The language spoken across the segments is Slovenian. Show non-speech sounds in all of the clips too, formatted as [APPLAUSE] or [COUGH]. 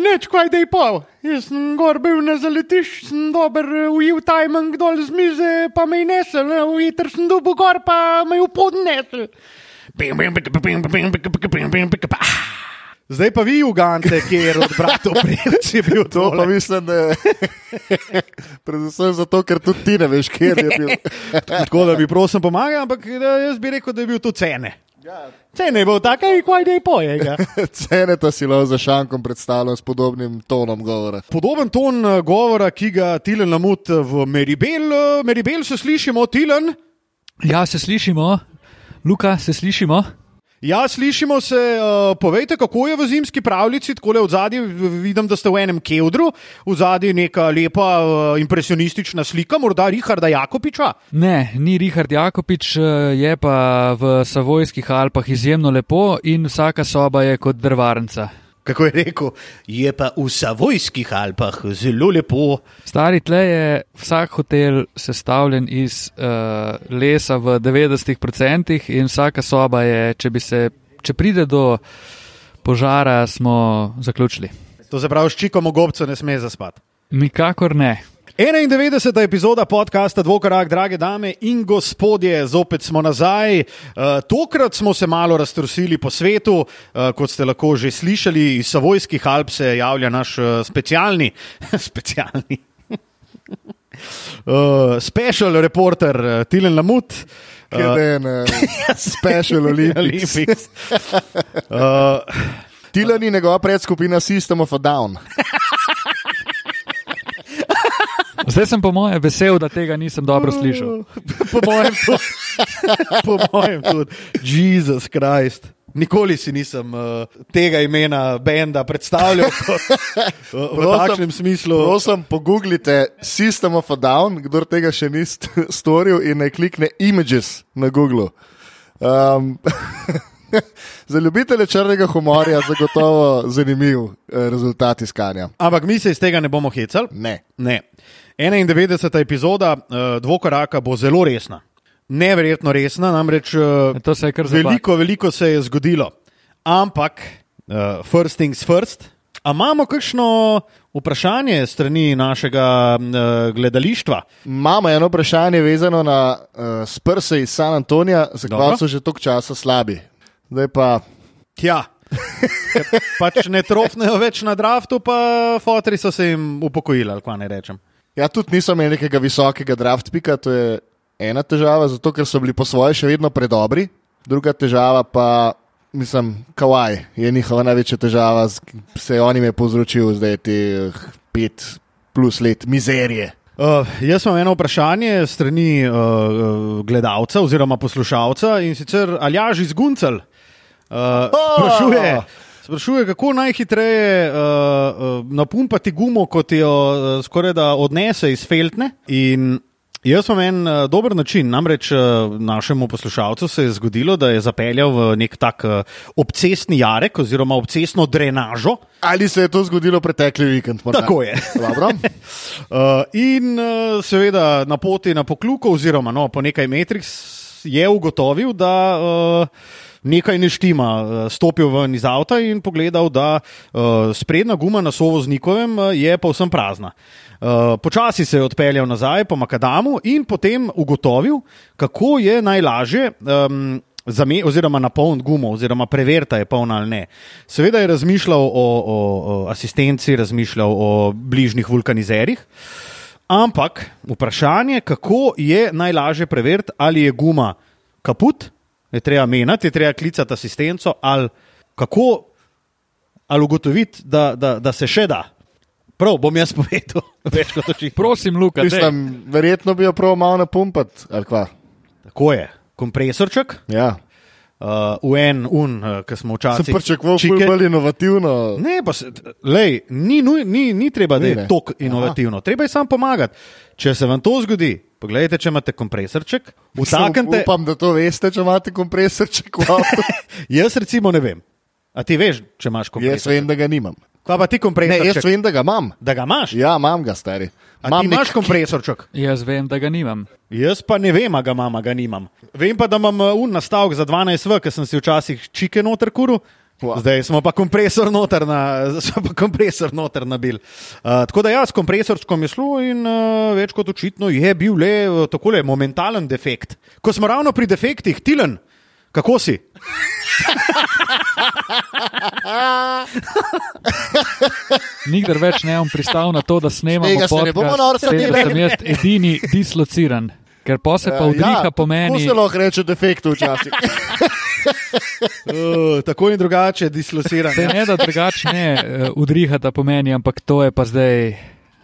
Ja, neč, kaj da je pol. Jaz sem gor bil na zaletišču, sem dober eh, ujel tajming dol z mize, pa me je nesel, eh, ujter sem dobil gor, pa me je v pod nesel. Zdaj pa vi, Ugante, kjer od bratov Prevc je bil To pa to. mislim, da je. Predvsem zato, ker tudi ti ne veš, kje je bil. Tako da bi prosim pomagal, ampak jaz bi rekel, da je bil to cene. Ja. Cene je bil tak, kaj da je pojega. [LAUGHS] Cene ta si lahko za šankom predstavljam s podobnim tonom govora. Podoben ton eh, govora, ki ga Tilen namut v Meribel, eh, Meribel se slišimo, Tilen. Ja, se slišimo, Luka, se slišimo. Ja, slišimo se, uh, povejte, kako je v zimski pravljici, tako le od zadaj vidim, da ste v enem kevdru, v zadaj neka lepa uh, impresionistična slika, morda Richarda Jakopiča. Ne, ni Richard Jakopič, eh, je pa v Savojskih Alpah izjemno lepo in vsaka soba je kot drvarnica. Kako je rekel, je pa v Savojskih Alpah zelo lepo. Stari tle je vsak hotel sestavljen iz uh, lesa v 90% in vsaka soba je, če, se, če pride do požara, smo zaključili. To se pravi, s čikom v gobcu ne sme zaspati. Nikakor ne. 91. epizoda podcasta Dvokorak, drage dame in gospodje, zopet smo nazaj. Uh, tokrat smo se malo raztrosili po svetu, uh, kot ste lahko že slišali, iz Savojskih Alp se javlja naš uh, specialni, [LAUGHS] specialni. Uh, special reporter uh, Tilen Lamut. Kje je en uh, [LAUGHS] [LAUGHS] special Olympics. Olympics. Uh, Tilan in njegova predskupina System of a Down. Zdaj sem po moje vesel, da tega nisem dobro slišal. [LAUGHS] po mojem tudi. [LAUGHS] po mojem tudi. Jezus Krist. Nikoli si nisem uh, tega imena benda predstavljal kot, uh, v takšnem smislu. Prosim, pogooglite System of a Down, kdo tega še ni st- storil, in naj klikne Images na Google. Um, [LAUGHS] za ljubitelje črnega humorja je zagotovo zanimiv eh, rezultat iskanja. Ampak mi se iz tega ne bomo hecali. Ne. Ne. 91. epizoda uh, Dvokoraka bo zelo resna. Neverjetno resna, namreč uh, se veliko, veliko se je zgodilo. Ampak, uh, first things first. A imamo kakšno vprašanje strani našega uh, gledalištva? Imamo eno vprašanje vezano na uh, Spurse iz San Antonija, zakaj Dobro. so že toliko časa slabi. Zdaj pa Tja. Pač ne trofnejo več na draftu, pa fotri so se jim upokojili, ali kaj naj rečem. Ja, tudi niso imeli nekega visokega draft pika, to je ena težava, zato ker so bili po svoje še vedno predobri. Druga težava pa, mislim, Kawaj je njihova največja težava, se je on jim je povzročil zdaj te pet plus let mizerije. Uh, jaz imam eno vprašanje strani uh, uh, gledalca oziroma poslušalca in sicer Aljaž iz Guncel. Uh, sprašuje, sprašuje, kako najhitreje uh, napumpati gumo, kot jo uh, skoraj da odnese iz feltne. In jaz imam en uh, dober način. Namreč uh, našemu poslušalcu se je zgodilo, da je zapeljal v nek tak uh, obcestni jarek oziroma obcestno drenažo. Ali se je to zgodilo pretekli vikend? morda? Tako je. Uh, [LAUGHS] in uh, seveda na poti na pokluko, oziroma no, po nekaj metrih, je ugotovil, da uh, nekaj ne štima. Uh, Stopil ven iz avta in pogledal, da uh, sprednja guma na sovoznikovem uh, je povsem prazna. Počasi se je odpeljal nazaj po Makadamu in potem ugotovil, kako je najlažje. Um, Zame, oziroma na poln gumo, oziroma preverta je polna ali ne. Seveda je razmišljal o, o, o asistenci, razmišljal o bližnjih vulkanizerjih, ampak vprašanje, kako je najlažje preveriti, ali je guma kaput, je treba meniti, je treba klicati asistenco, ali kako ali ugotoviti, da, da, da se še da. Prav, bom jaz povedal, [LAUGHS] več kot očitno. Prosim, Luka, daj. Mislim, verjetno bi jo prav malo napumpati. Tako je, kompresorček, Ja. uh, v en un, uh, ki smo včasih. Sem pričakoval, da čike- bo bolj inovativno. Ne, pa se, lej, ni, ni, ni treba, da je tako inovativno. Treba je samo pomagati. Če se vam to zgodi, pogledajte, če imate kompresorček, vtaknite. [LAUGHS] Upam, da to veste, če imate kompresorček v avtu. [LAUGHS] Jaz recimo ne vem. A ti veš, če imaš jaz kompresor? vem, da ga nimam. Kaj pa ti Ne, kompresorček? jaz vem, da ga imam. Da ga imaš? Ja, imam ga, stari. A ti imaš nek- kompresorček? Jaz vem, da ga nimam. Jaz pa ne vem, a ga imam, a ga nimam. Vem pa, da imam uh, un nastavek za 12 v, ker sem si včasih čike noter kuru Wow. Zdaj smo pa kompresor noter, na, [LAUGHS] smo pa kompresor noter nabil. Uh, tako da ja, s kompresorčkom je šlo in uh, več kot očitno je bil le uh, takole momentalen defekt. Ko smo ravno pri defektih, Tilen, kako si? [LAUGHS] Nikdar več ne bom pristal na to, da snemamo se ne bomo norca delali. sem jaz edini dislociran. Ker pa se pa vdiha ja, pomeni. Kako se lahko reče defekt včasih? [LAUGHS] Uh, tako in drugače, dislociran. Saj ne, da drugače ne uh, udrihata pomeni, ampak to je pa zdaj.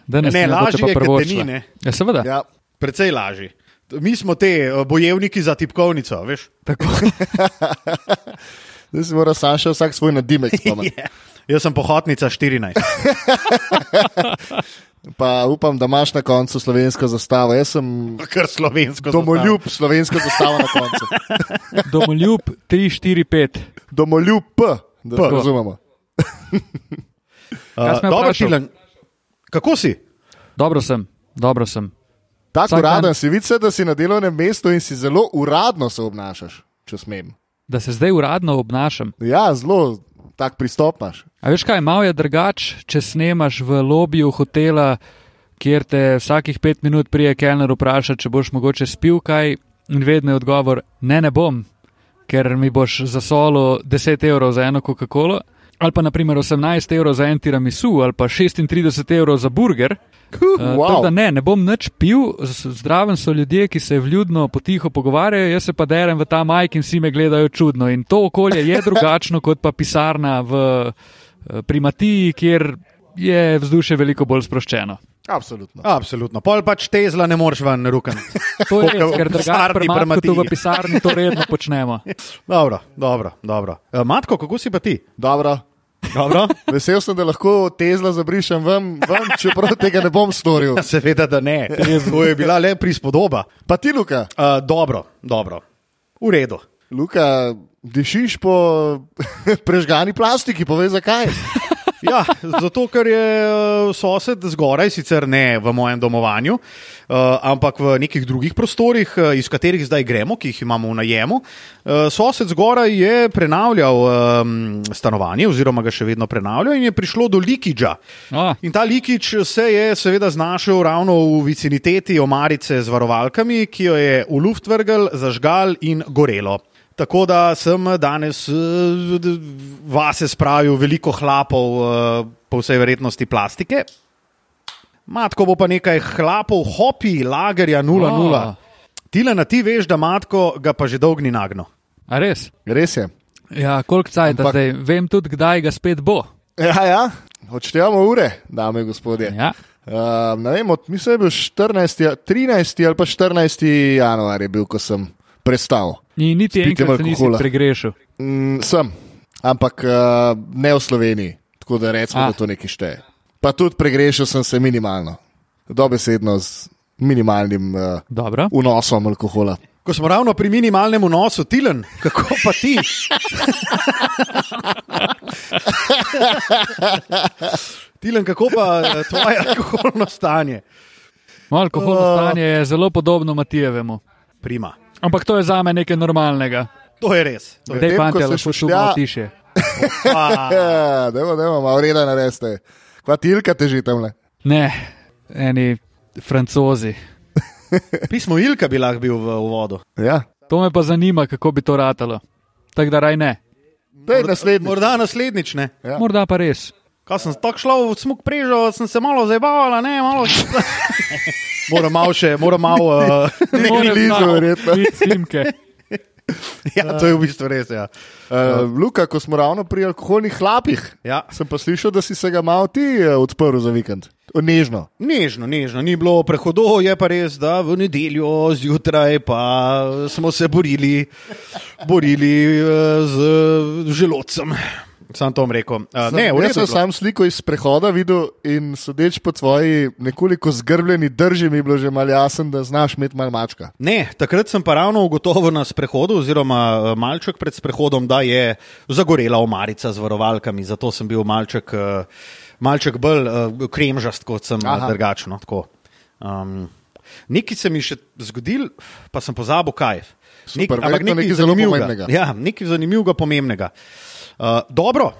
Danes Ne, boste lažje pa je, kot ni, ne. Ja, seveda. Ja. ja. Precej lažji. Mi smo te uh, bojevniki za tipkovnico, veš? Tako. [LAUGHS] Zdaj si mora Saša vsak svoj nadimek spomniti. [LAUGHS] Yeah. Jaz sem pohotnica 14. [LAUGHS] Pa upam, da imaš na koncu slovensko zastavo. Jaz sem Kar slovensko. domoljub slovensko zastavo na koncu. [LAUGHS] Domoljub 3, 4, 5. Domoljub P, da P. razumemo. Uh, dobro? Tilen, kako si? Dobro sem, dobro sem. Tako Vsak uraden dan- si, vidi se, da si na delovnem mestu in si zelo uradno se obnašaš, če smem. Da se zdaj uradno obnašam. Ja, zelo tak pristop imaš. A veš kaj, malo je drugače, če snemaš v lobiju hotela, kjer te vsakih pet minut prije kelner vpraša, če boš mogoče spil kaj, in vedno je odgovor: ne, ne bom, ker mi boš zasolo 10 evrov za eno Coca-Colo, ali pa naprimer 18 evrov za en tiramisu, ali pa 36 evrov za burger. Uh, wow. da ne, ne bom nič pil, zdraven so ljudje, ki se vljudno potiho pogovarjajo, jaz se pa derem v ta majk in vsi me gledajo čudno. In to okolje je [LAUGHS] drugačno kot pa pisarna v eh, primatiji, kjer je vzdušje veliko bolj sproščeno. Absolutno. Absolutno. Pol pač tezla ne moreš ven rukan. To je res, ker v drugače Matku Primatiji. v pisarni to redno počnemo. [LAUGHS] Dobro, dobro. dobro. Uh, Matko, kako si pa ti? Dobro. Dobro? [LAUGHS] Vesel sem, da lahko tezla zabrišem ven, čeprav tega ne bom storil. [LAUGHS] Seveda, da ne. To je bila le prispodoba. Pa ti, Luka, Uh, dobro, dobro. V redu. Luka dišiš po prežgani plastiki, povej zakaj. Ja, zato, ker je uh, sosed zgoraj, sicer ne v mojem domovanju, uh, ampak v nekih drugih prostorih, uh, iz katerih zdaj gremo, ki jih imamo v najemu. Sosed zgoraj je prenavljal um, stanovanje, oziroma ga še vedno prenavlja, in je prišlo do likiča. A, In ta likič se je seveda znašel ravno v viciniteti omarice z varovalkami, ki jo je v luft vrgel, zažgal in gorelo. Tako da sem danes eh, vase spravil veliko hlapov, eh, po vsej verjetnosti plastike. Matko bo pa nekaj hlapov, hopi, lagerja 0-0. A. Tile na ti veš, da matko ga pa že dolgo ni nagno. a res? Res je. Ja, koliko cajt Ampak- zdaj? Vem tudi, kdaj ga spet bo. Ja, ja. odštevamo ure, dame in gospodje. Ja. Uh, ne vem, od, mislim, da je bil 14, ja- 13 ali pa 14 januar je bil, ko sem prestal. In niti S pitjem enkrat se nisi alkohola. pregrešil. Mm, sem, ampak uh, ne v Sloveniji, tako da rečemo, Ah. da to nekaj šteje. Pa tudi pregrešil sem se minimalno, dobesedno z minimalnim uh, Dobro. vnosom alkohola. Ko smo ravno pri minimalnem vnosu, Tilen, kako pa ti? [LAUGHS] Tilen, kako pa eh, tvoje alkoholno stanje? Moje alkoholno Uh. stanje je zelo podobno Matijevemu. Prima. Ampak to je za me nekaj normalnega. To je res. To je Dej, Medtem, ko fantje, se lahko šušlja- šumno tiše. pa, Ja, da imamo malo reda naredite. Kva tilka teži tam le. Ne, eni francozi. [LAUGHS] pismo Ilka bi lahko bil v uvodu. Ja. To me pa zanima, kako bi to ratalo. Tako da raj ne. Dej, naslednji. Morda naslednjič ne. Ja. Morda pa res. Ko sem tako šel v smog prežo, sem se malo zabavala, ne, malo. [LAUGHS] moram malo še, moram malo. Uh, [LAUGHS] Nekaj blizu, verjetno. Slimke. [LAUGHS] ja, to je v bistvu res. Ja. Uh, Luka, ko smo ravno pri alkoholnih hlapih, Ja. sem pa slišal, da si se ga malo ti uh, odprl za vikend. O, nežno. Nežno, nežno, ni bilo prehodov, je pa res, da v nedeljo zjutraj pa smo se borili, borili eh, z želodcem. Sam to rekel. Uh, ne, Jaz sem sam sliko iz prehoda videl in sodeč po tvoji nekoliko zgrbljeni drži, mi je bilo že malo jasno, da znaš imeti malo mačka. Ne, takrat sem pa ravno ugotovil na sprehodu, oziroma eh, malček pred sprehodom, da je zagorela omarica z varovalkami, zato sem bil malček, eh, malček bolj uh, kremžast, kot sem drugačno. tako. Um, nekaj se mi je še zgodil, pa sem pozabil kaj. Super, ampak verjetno nekaj zelo pomembnega. Ja, nekaj zanimivega, pomembnega. Uh, dobro,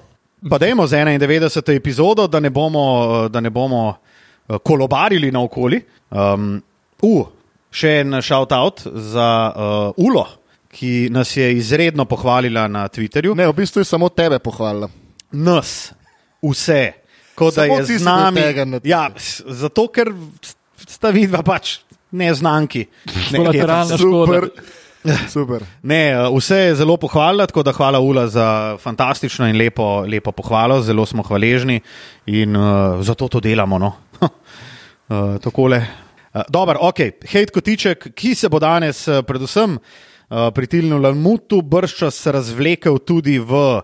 pa dajmo z 91. epizodo, da ne bomo, uh, da ne bomo uh, kolobarili naokoli. Um, uh, še en shout-out za uh, Ulo, ki nas je izredno pohvalila na Twitterju. Ne, v bistvu je samo tebe pohvalila. Nas, vse, kot da je z nami. Ja, zato ker sta vidva pač neznanki. [LAUGHS] Ne, Kolateralna škoda. [LAUGHS] Super. Ne, uh, vse je zelo pohvalila, tako da hvala Ula za fantastično in lepo, lepo pohvalo, zelo smo hvaležni in uh, zato to delamo. No. uh, [LAUGHS] takole. Uh, Dobro, ok, hejt kotiček, ki se bo danes uh, predvsem pri Tilnu Lalmutu brščas razvlekel tudi v uh,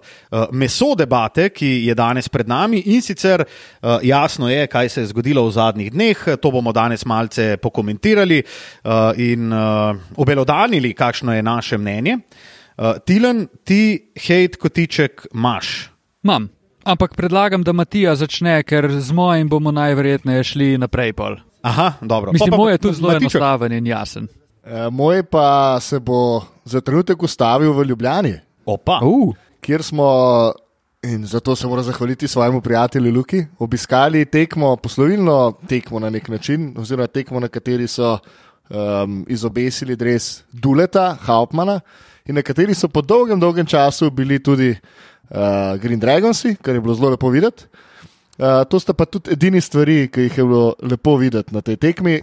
meso debate, ki je danes pred nami in sicer uh, jasno je, kaj se je zgodilo v zadnjih dneh, to bomo danes malce pokomentirali in obelodanili, kakšno je naše mnenje. Tilen, ti hejt kotiček imaš. Imam. Ampak predlagam, da Matija začne, ker z mojim bomo najverjetneje šli naprej. Pol. Aha, dobro. Mislim, Pa pa moj je tudi zelo enostaven in jasen. E, moj pa se bo za trenutek ustavil v Ljubljani, Opa. Uh, kjer smo, in zato se moram zahvaliti svojemu prijatelju Luki, obiskali tekmo, poslovilno tekmo na nek način, oziroma tekmo, na kateri so um, izobesili dres Duleta, Hauptmana, in na kateri so po dolgem, dolgem času bili tudi uh, Green Dragonsi, kar je bilo zelo lepo videti. Uh, to sta pa tudi edini stvari, ki jih je bilo lepo videti na tej tekmi.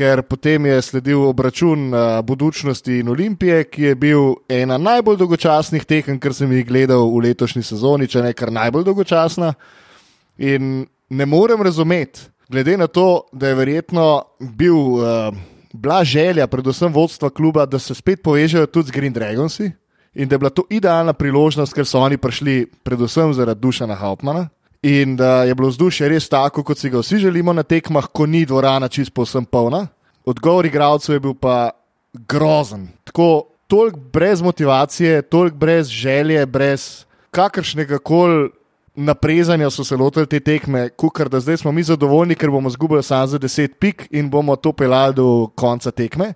Ker potem je sledil obračun uh, Budučnosti in Olimpije, ki je bil ena najbolj dolgočasnih tekem, kar sem jih gledal v letošnji sezoni, če ne kar najbolj dolgočasna. In ne morem razumeti, glede na to, da je verjetno bil, uh, bila želja, predvsem vodstva kluba, da se spet povežejo tudi z Green Dragonsi in da je bila to idealna priložnost, ker so oni prišli predvsem zaradi Dušana Hauptmana. In da je bilo vzdušje res tako, kot si ga vsi želimo na tekmah, ko ni dvorana čisto povsem polna. Odgovor igralcev je bil pa grozen. Tako, toliko brez motivacije, toliko brez želje, brez kakršnega koli naprezanja so se lotili te tekme, kukar da zdaj smo mi zadovoljni, ker bomo zgubili samo za 10 pik in bomo to pelali do konca tekme.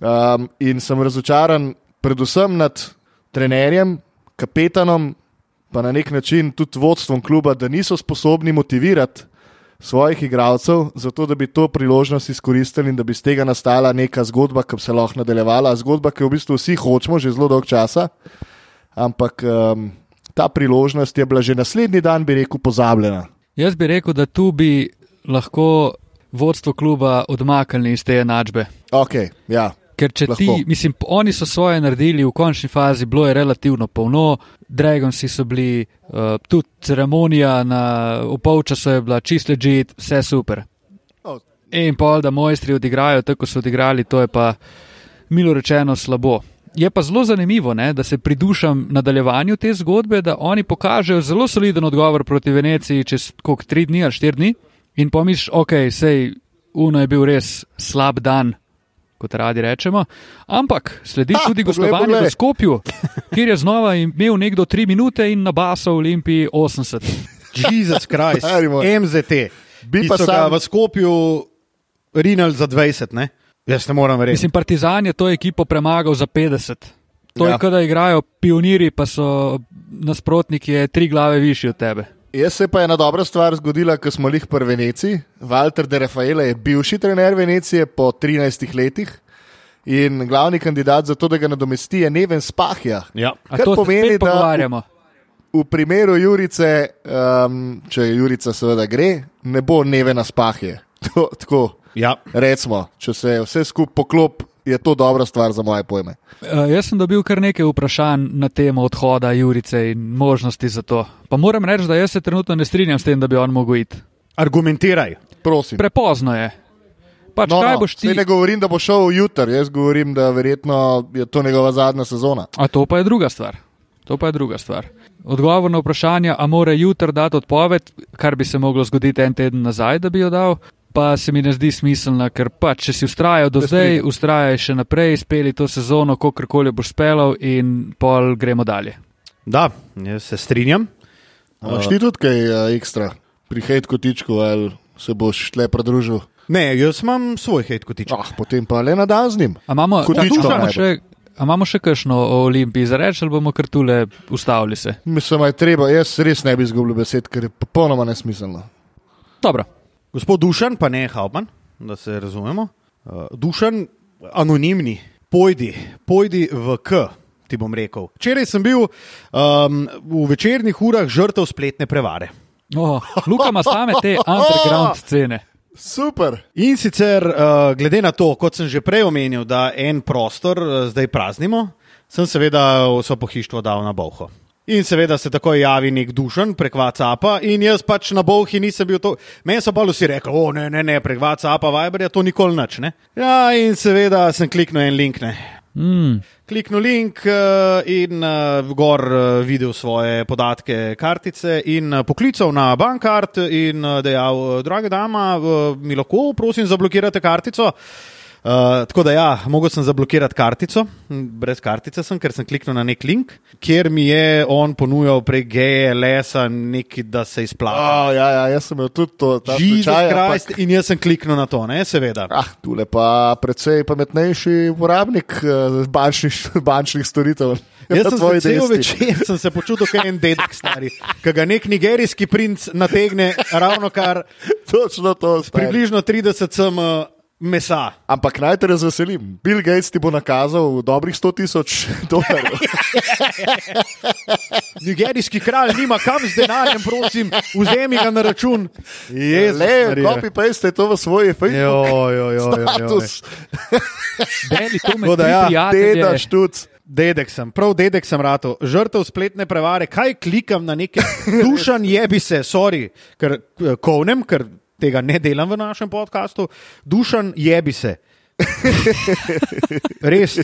Um, in sem razočaran predvsem nad trenerjem, kapetanom, pa na nek način tudi vodstvom kluba, da niso sposobni motivirati svojih igralcev, zato da bi to priložnost izkoristili in da bi iz tega nastala neka zgodba, ki bi se lahko nadaljevala. Zgodba, ki jo v bistvu vsi hočemo že zelo dolgo časa, ampak um, ta priložnost je bila že naslednji dan, bi rekel, pozabljena. jaz bi rekel, da tu bi lahko vodstvo kluba odmaknili iz te enačbe. Ok, ja. Ker če ti, Lahko. mislim, oni so svoje naredili v končni fazi, bilo je relativno polno, Dragonsi so bili, uh, tudi ceremonija na v polčasu je bila čist ležit, vse super. O. In pol, da mojstri odigrajo tako, kot so odigrali, to je pa milo rečeno slabo. Je pa zelo zanimivo, ne, da se pridušam nadaljevanju te zgodbe, da oni pokažejo zelo soliden odgovor proti Veneciji čez koliko tri dni ali štiri dni in pomisliš, ok, sej Uno je bil res slab dan, kot radi rečemo. Ampak sledi Ha, tudi poglej, gostovanje poglej. v Skopju, kjer je znova imel nekdo 3 minute in nabasal v Olimpiji 80. Jezus Kristus. MZT. Bi pa sam- v Skopju rinali za 20, ne? Jaz ne morem verjeti. Mislim, Partizan je to ekipo premagal za 50. To Ja. je, kot da igrajo pioniri, pa so nasprotniki je tri glave višji od tebe. Jaz se pa je ena dobra stvar zgodila, ko smo jih pri Veneciji. Walter de Rafaela je bivši trener Venecije po 13 letih in glavni kandidat za to, da ga nadomesti, je Neven Spahja. Ja. A Kar to pomeni, da- pogovarjamo. V primeru Jurice, um, če Jurica seveda gre, ne bo Nevena Spahje. [LAUGHS] To, tako Ja. recimo, če se vse skupaj poklop, je to dobra stvar za moje pojme. Uh, jaz sem dobil kar nekaj vprašanj na temo odhoda Jurice in možnosti za to. Pa moram reči, da jaz se trenutno ne strinjam s tem, da bi on mogel iti. Argumentiraj. Prosim. Prepozno je. Pač, No, kaj no, boš ti? ne govorim, da bo šel jutri, jaz govorim, da verjetno je to njegova zadnja sezona. A to pa je druga stvar. To pa je druga stvar. Odgovor na vprašanje, a mora jutri dati odpoved, kar bi se moglo zgoditi en teden nazaj, da bi jo dal, pa se mi ne zdi smiselno, ker pa če si ustrajal do zdaj, ustrajaj še naprej, speli to sezono, kakorkoli boš spelal in pol gremo dalje. Da, jaz se strinjam. Ampak ti tudi kaj uh, ekstra, pri hejtku tičku ali se boš tle pridružil? Ne, jaz imam svoj hate kotiček. Ah, potem pa le na dan z njim. A imamo, imamo še a imamo še kakšno o Olimpiji za reči, ali bomo kar tule ustavili se? Mislim, da je treba, jaz res ne bi izgubil besed, ker je popolnoma nesmiselno. Dobro. Gospod Dušan, pa ne Hauptmann, da se razumemo. Uh, Dušan, anonimni, pojdi, pojdi v K. Ti bom rekel. Včeraj sem bil um, v večernih urah žrtev spletne prevare. Oh, Luka ima same te underground [LAUGHS] scene. Super. In sicer, uh, glede na to, kot sem že prej omenil, da en prostor uh, zdaj praznimo, sem seveda vso pohištvo dal na boho. In seveda se takoj javi nek dušen prek WhatsAppa, in jaz pač na bohi nisem bil to. Meni so pa vsi rekli, o ne, ne, ne, prek WhatsAppa, Viberja to nikoli nič. Ne? Ja, in seveda sem kliknil en link. Ne. Mm. Kliknil link uh, in uh, gor uh, videl svoje podatke, kartice in poklical na bankart in dejal, drage dama, mi lahko prosim zablokirate kartico. Uh, tako da, ja, mogel sem zablokirati kartico, brez kartice sem, ker sem kliknil na nek link, kjer mi je on ponujal prek GLS-a nekaj, da se izplača. Oh, ja, ja, jaz sem imel tudi to, Jesus slučaj, Christ, ampak- in jaz sem kliknil na to, ne, seveda. Ah, tule pa precej pametnejši uporabnik eh, bančnih, [LAUGHS] bančnih storitev. Jaz sem se cel večer [LAUGHS] sem se počutil kot en dedek stari, ki ga nek nigerijski princ nategne ravno kar [LAUGHS] Točno to. približno 30 cm mesa. Ampak naj te razveselim, Bill Gates ti bo nakazal dobrih 100 tisoč [LAUGHS] dolarjev. [LAUGHS] Nigerijski kralj nima kam z denarjem, prosim, vzemi ga na račun. Jezus, Le, Marija. copy paste to v svoj Facebook Jo, jo, jo, jo, jo. status. Beli, to me da tri ja. Teda štuc. Dedek sem, prav dedek sem rato, žrtev spletne prevare, kaj klikam na neke dušan jebi se, sorry, ker eh, kovnem, ker tega ne delam v našem podkastu, dušan jebi se. [LAUGHS] Res,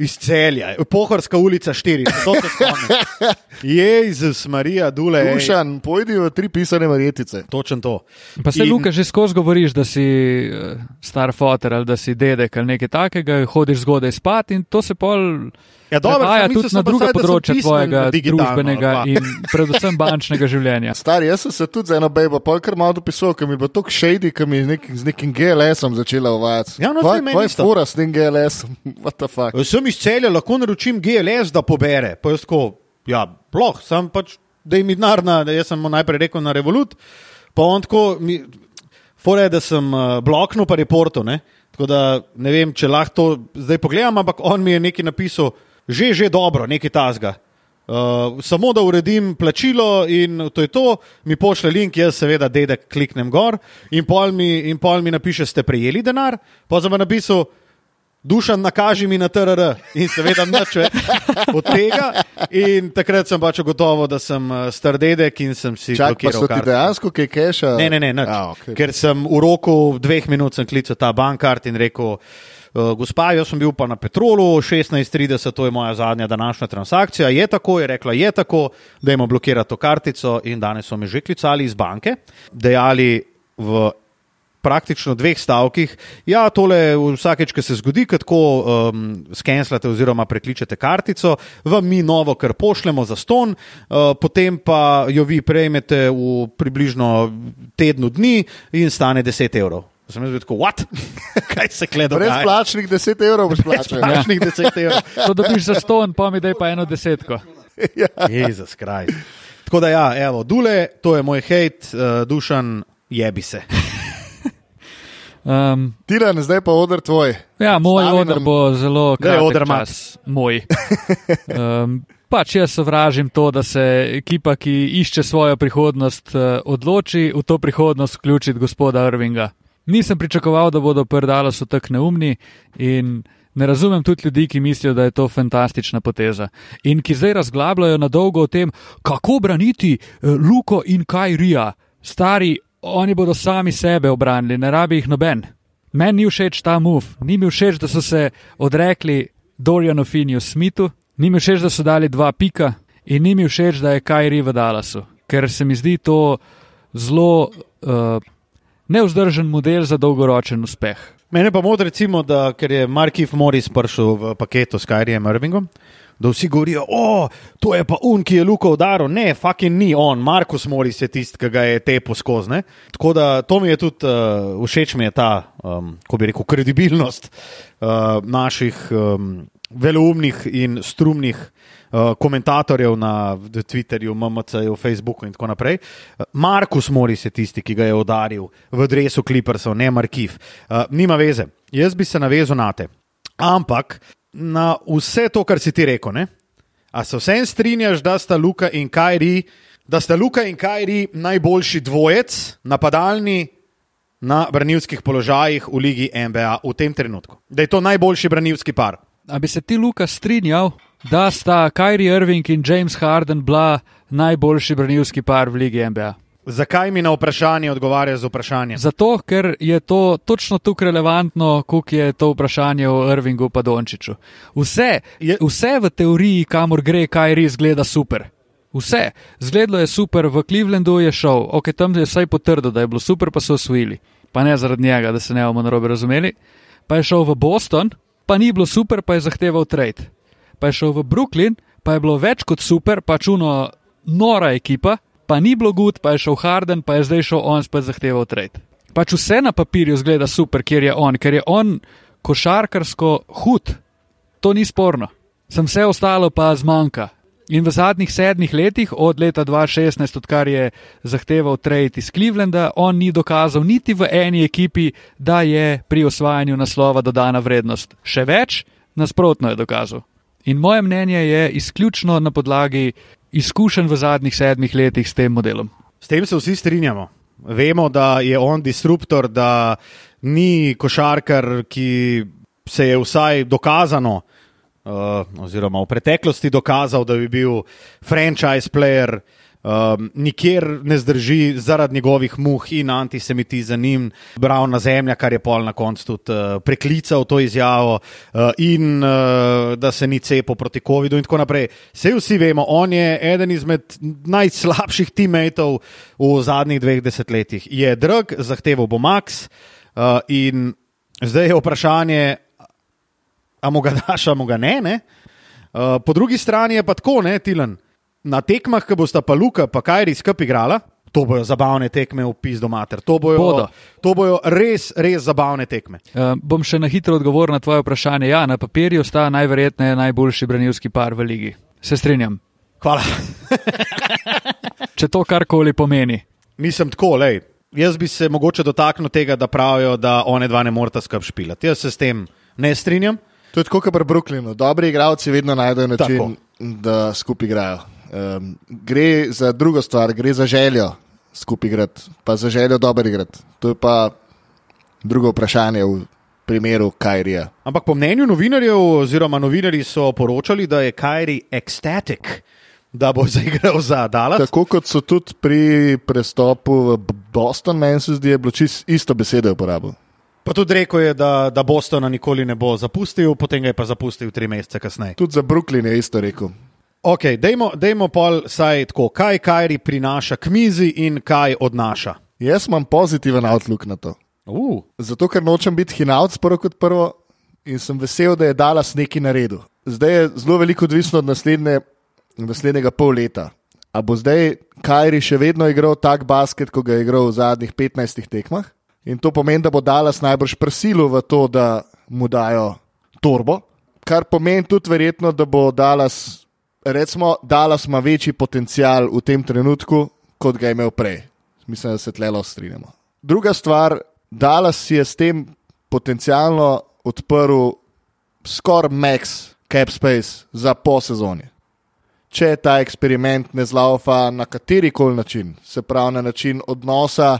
iz celja, pohorska ulica 4, to se spomnim. Jezus, Marija, Dule, Dušan, pojdi v tri pisane marjetice. točen to. Pa se, In- Luka, že skozi govoriš, da si eh, star fotor ali da si dedek ali nekaj takega, hodiš zgodaj spat in to se pol Ja, dobro, prevaja tudi na pa druga področja tvojega družbenega in predvsem bančnega [LAUGHS] življenja. Stari, jaz sem se tudi za eno bejbo, pa kar malo dopisoval, ker mi bo tako shady, ker mi je nek, z nekim GLS-om začela uvajati. Ja, no, Kaj saj meni je isto. fura s tem GLS-om? [LAUGHS] What the fuck? Sem iz celja, lahko naročim GLS, da pobere. Pa jaz tako, ja, ploh, sem pač, da jim denar jaz sem mu najprej rekel na Revolut, pa on tako, mi, fore je, da sem uh, bloknil pa reportu, ne? Tako da ne vem, če lahko to zdaj pogledam, ampak on mi je nekaj napisal, že, že dobro, nekaj tasga. Uh, samo da uredim plačilo in to je to, mi pošle link, jaz seveda dedek kliknem gor in pol mi, in pol mi napiše, ste prejeli denar, pa sem pa napisal, Dušan, nakaži mi na TRR in seveda nič več od tega. In takrat sem pač ugotovil, da sem eh, star dedek in sem si Čak, pa blokiral so ti karto. dejansko kaj keša? Ne, ne, ne, nič. A, okay. Ker sem v roku dveh minut klical ta bankart in rekel, uh, gospa, jaz sem bil pa na Petrolu 16:30, to je moja zadnja današnja transakcija. Je tako, je rekla, je tako, da jim blokirati to kartico in danes so me že klicali iz banke, dejali v praktično dveh stavkih. Ja, tole vsakeč, ko se zgodi, ko tako um, skenslate oziroma prekličete kartico, vam mi novo kar pošljemo za ston, uh, potem pa jo vi prejmete v približno tednu dni in stane 10 evrov. Sem jaz bil tako, what? [LAUGHS] Kaj se gleda? Brezplačnih 10 evrov boš plačal. Plačnih 10 evrov. To dobiš za ston, pa mi daj pa eno desetko. [LAUGHS] Jezus kraj. Tako da ja, evo, Dule, to je moj hate, uh, dušan, jebi se. [LAUGHS] Um, Tiran, zdaj pa odr tvoj. ja, moj Stavi odr nam- bo zelo kratek čas. Moj. Um, pač jaz sovražim to, da se ekipa, ki išče svojo prihodnost, eh, odloči v to prihodnost vključiti gospoda Irvinga. Nisem pričakoval, da bodo prdala so tako neumni in ne razumem tudi ljudi, ki mislijo, da je to fantastična poteza. In ki zdaj razglabljajo na dolgo o tem, kako braniti eh, Luko in Kajrija. Stari, oni bodo sami sebe obranili, ne rabi jih noben. Meni ni všeč ta move, ni mi všeč, da so se odrekli Dorianu Finju Smithu, ni mi všeč, da so dali dva pika in ni mi všeč, da je Kajri v Dallasu, ker se mi zdi to zelo uh, neuzdržen model za dolgoročen uspeh. Mene pa moti, recimo, da ker je Markiv Morris prišel v paketu s Kyriem Irvingom, da vsi govorijo, o, to je pa un, ki je Luka udaril. Ne, fucking ni on, Markus Morris je tisti, ki ga je te poskozne. Tako da to mi je tudi uh, všeč, mi je ta, um, ko bi rekel, kredibilnost uh, naših um, veloumnih in strumnih uh, komentatorjev na Twitterju, MMC-ju, Facebooku in tako naprej. Markus Moris je tisti, ki ga je udaril v drevesu Clippersov, ne Markiv. Uh, nima veze, jaz bi se navezal na te. Ampak na vse to, kar si ti rekel, ne? a se vsem strinjaš, da sta Luka in Kajri, da sta Luka in Kajri najboljši dvojec, napadalni na branilskih položajih v Ligi NBA v tem trenutku. Da je to najboljši branilski par. A bi se ti, Luka, strinjal, da sta Kyrie Irving in James Harden bila najboljši branilski par v Ligi NBA? Zakaj mi na vprašanje odgovarjaš z vprašanjem? Zato, ker je to točno tukaj relevantno, kot je to vprašanje o Irvingu pa Dončiću. Vse, Je- vse v teoriji, kamor gre Kyrie, zgleda super. Vse. Zgledalo je super, v Clevelandu je šel, ok, tam je vsaj potrdil, da je bilo super, pa so osvojili. Pa ne zaradi njega, da se ne bomo narobe razumeli. Pa je šel v Boston, pa ni bilo super, pa je zahteval trade. Pa je šel v Brooklyn, pa je bilo več kot super, pa čuno nora ekipa, pa ni bilo gud, pa je šel Harden, pa je zdaj šel on spet zahteval trade. Pač vse na papirju zgleda super, ker je on, ker je on košarkarsko hud, to ni sporno. Sem vse ostalo pa zmanjka. In v zadnjih sedmih letih, od leta 2016, odkar je zahteval trade iz Clevelanda, on ni dokazal niti v eni ekipi, da je pri osvajanju naslova dodana vrednost. Še več, nasprotno je dokazal. In moje mnenje je izključno na podlagi izkušenj v zadnjih sedmih letih s tem modelom. S tem se vsi strinjamo. Vemo, da je on disruptor, da ni košarkar, ki se je vsaj dokazano, uh, oziroma v preteklosti dokazal, da bi bil franchise player. Um, nikjer ne zdrži zaradi njegovih muh in antisemitizem in bravna zemlja, kar je pol na koncu tudi uh, preklical to izjavo, uh, in uh, da se ni cepil proti COVID-u, in tako naprej. Vse vsi vemo, on je eden izmed najslabših teammatov v zadnjih dveh desetletjih. Je drag, zahteval bo Max, uh, in zdaj je vprašanje, a mu ga daš, a mu ga ne. ne? Uh, po drugi strani je pa tako, ne, Tilan. Na tekmah, ki bosta pa Luka, pa Kajri skupaj igrala, to bojo zabavne tekme v pizdo mater. To bojo, Bodo. to bojo res, res zabavne tekme. Uh, bom še na hitro odgovoril na tvoje vprašanje. Ja, na papirju sta najverjetneje najboljši branilski par v ligi. Se strinjam. Hvala. [LAUGHS] Če to karkoli pomeni. Mislim tako, lej. Jaz bi se mogoče dotaknil tega, da pravijo, da one dva ne morata skupaj špilati. Jaz se s tem ne strinjam. To je tako, kot pri Brooklynu. Dobri igralci vedno najdejo način, Tako. da skupaj igrajo. Um, gre za drugo stvar, gre za željo skupaj igrati, pa za željo dobro igrati. To je pa drugo vprašanje v primeru Kajrija. Ampak po mnenju novinarjev, oziroma novinarji so poročali, da je Kajri ecstatic, da bo [LAUGHS] zaigral za Dallas. Tako kot so tudi pri prestopu v Boston, meni se zdi, je bilo čisto isto besedo uporabil. Pa tudi rekel je, da, da Bostona nikoli ne bo zapustil, potem ga je pa zapustil tri mesece kasneje. Tudi za Brooklyn je isto rekel. Ok, dejmo, dejmo pol saj tako, kaj Kajri prinaša k mizi in kaj odnaša. Jaz imam pozitiven outlook na to. Uh, Zato, ker nočem biti hinavc prvo kot prvo in sem vesel, da je Dallas nekaj naredil. Zdaj je zelo veliko odvisno od naslednje, naslednjega pol leta. A bo zdaj Kajri še vedno igral tak basket, kot ga je igral v zadnjih 15 tekmah? In to pomeni, da bo Dallas najbrž prisilil v to, da mu dajo torbo, kar pomeni tudi verjetno, da bo Dallas, recimo, Dallas ima večji potencial v tem trenutku, kot ga je imel prej. Mislim, da se tlelo strinjamo. Druga stvar, Dallas je s tem potencialno odprl skoraj max cap space za po sezoni. Če ta eksperiment ne zlaufa na kateri koli način, se pravi na način odnosa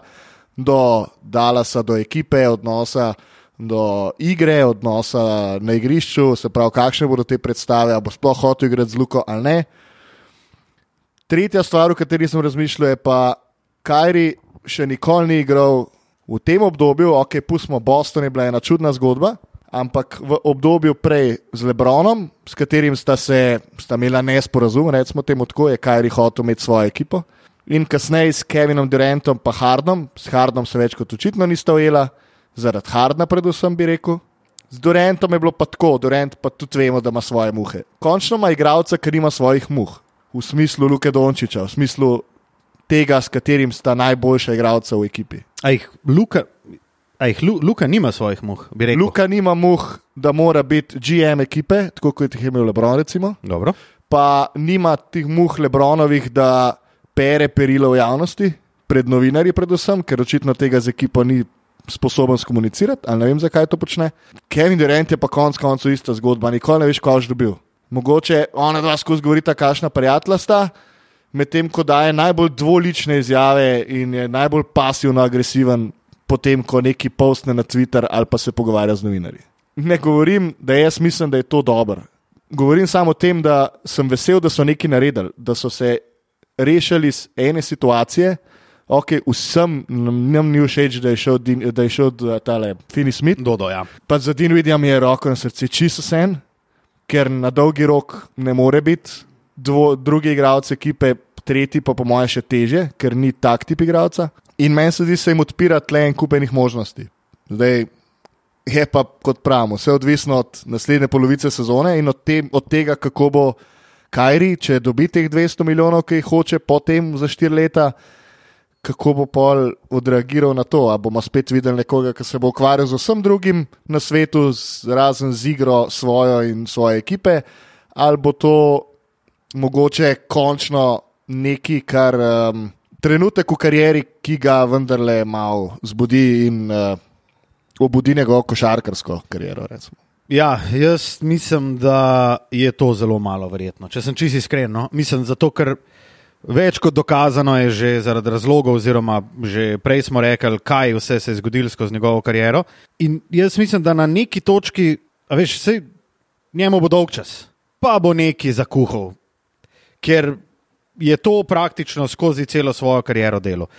do Dallasa, do ekipe, odnosa do igre, odnosa na igrišču, se pravi, kakšne bodo te predstave, ali bo sploh hotel igrati z Luko ali ne. Tretja stvar, o kateri sem razmišljal, je pa, Kajri še nikoli ni igral v tem obdobju, ok, pustimo Boston, je bila ena čudna zgodba, ampak v obdobju prej z Lebronom, s katerim sta se sta imela nesporazum, recimo temu tako, je Kajri hotel imeti svojo ekipo. In kasneje s Kevinom Durantom in Hardom, s Hardom se več kot očitno nista ujela, zaradi Hardna, predvsem bi rekel. Z Durantom je bilo pa tako, Durant pa tudi vemo, da ima svoje muhe. Končno ima igralca, ki nima svojih muh, v smislu Luke Dončiča, v smislu tega, s katerim sta najboljša igralca v ekipi. Aj, Luka, A jih Lu, Luka nima svojih muh, bi rekel. Luka nima muh, da mora biti GM ekipe, tako kot jih je imel Lebron. Recimo. Dobro. Pa nima teh muh Lebronovih, da pere perilo v javnosti, pred novinarji, predvsem, ker očitno tega z ekipo ni sposoben skomunicirati, ali ne vem, zakaj to počne. Kevin Durant je pa konec koncev ista zgodba, nikoli ne veš, ko boš dobil. Mogoče ona dva skozi govorita, kakšna prijatelja sta, medtem ko daje najbolj dvolične izjave in je najbolj pasivno agresiven, potem ko neki postne na Twitter ali pa se pogovarja z novinarji. Ne govorim, da jaz mislim, da je to dobro. Govorim samo o tem, da sem vesel, da so neki naredili, da so se rešili iz ene situacije. Ok, vsem nam ni všeč, da je šel, Din- da je šel uh, tale Fini Smith. Dodo, ja. Pa za Din vidim je roko na srcu čisto sen, ker na dolgi rok ne more biti. Dvo, drugi igralec ekipe, tretji pa po mojem še teže, ker ni tak tip igralca. In meni se zdi, da se jim odpira tle en kupenih možnosti. Zdaj je pa kot pravimo, vse odvisno od naslednje polovice sezone in od, te, od tega, kako bo Kajri, če dobi teh 200 milijonov, ki jih hoče, potem za 4 leta, kako bo pol odreagiral na to. Ali bomo spet videli nekoga, ki se bo ukvarjal z vsem drugim na svetu, razen z igro svojo in svoje ekipe, ali bo to mogoče končno nekaj, kar um, trenutek v karieri, ki ga vendarle malo zbudi in uh, obudi njegovo košarkarsko kariero. Recimo. Ja, jaz mislim, da je to zelo malo verjetno. Če sem čisto iskren, no? mislim, zato ker več kot dokazano je že zaradi razlogov, oziroma že prej smo rekli, kaj vse se je zgodilo skozi njegovo kariero. In jaz mislim, da na neki točki, veš, sej, njemu bo dolg čas, pa bo neki zakuhal, ker je to praktično skozi celo svojo kariero delo.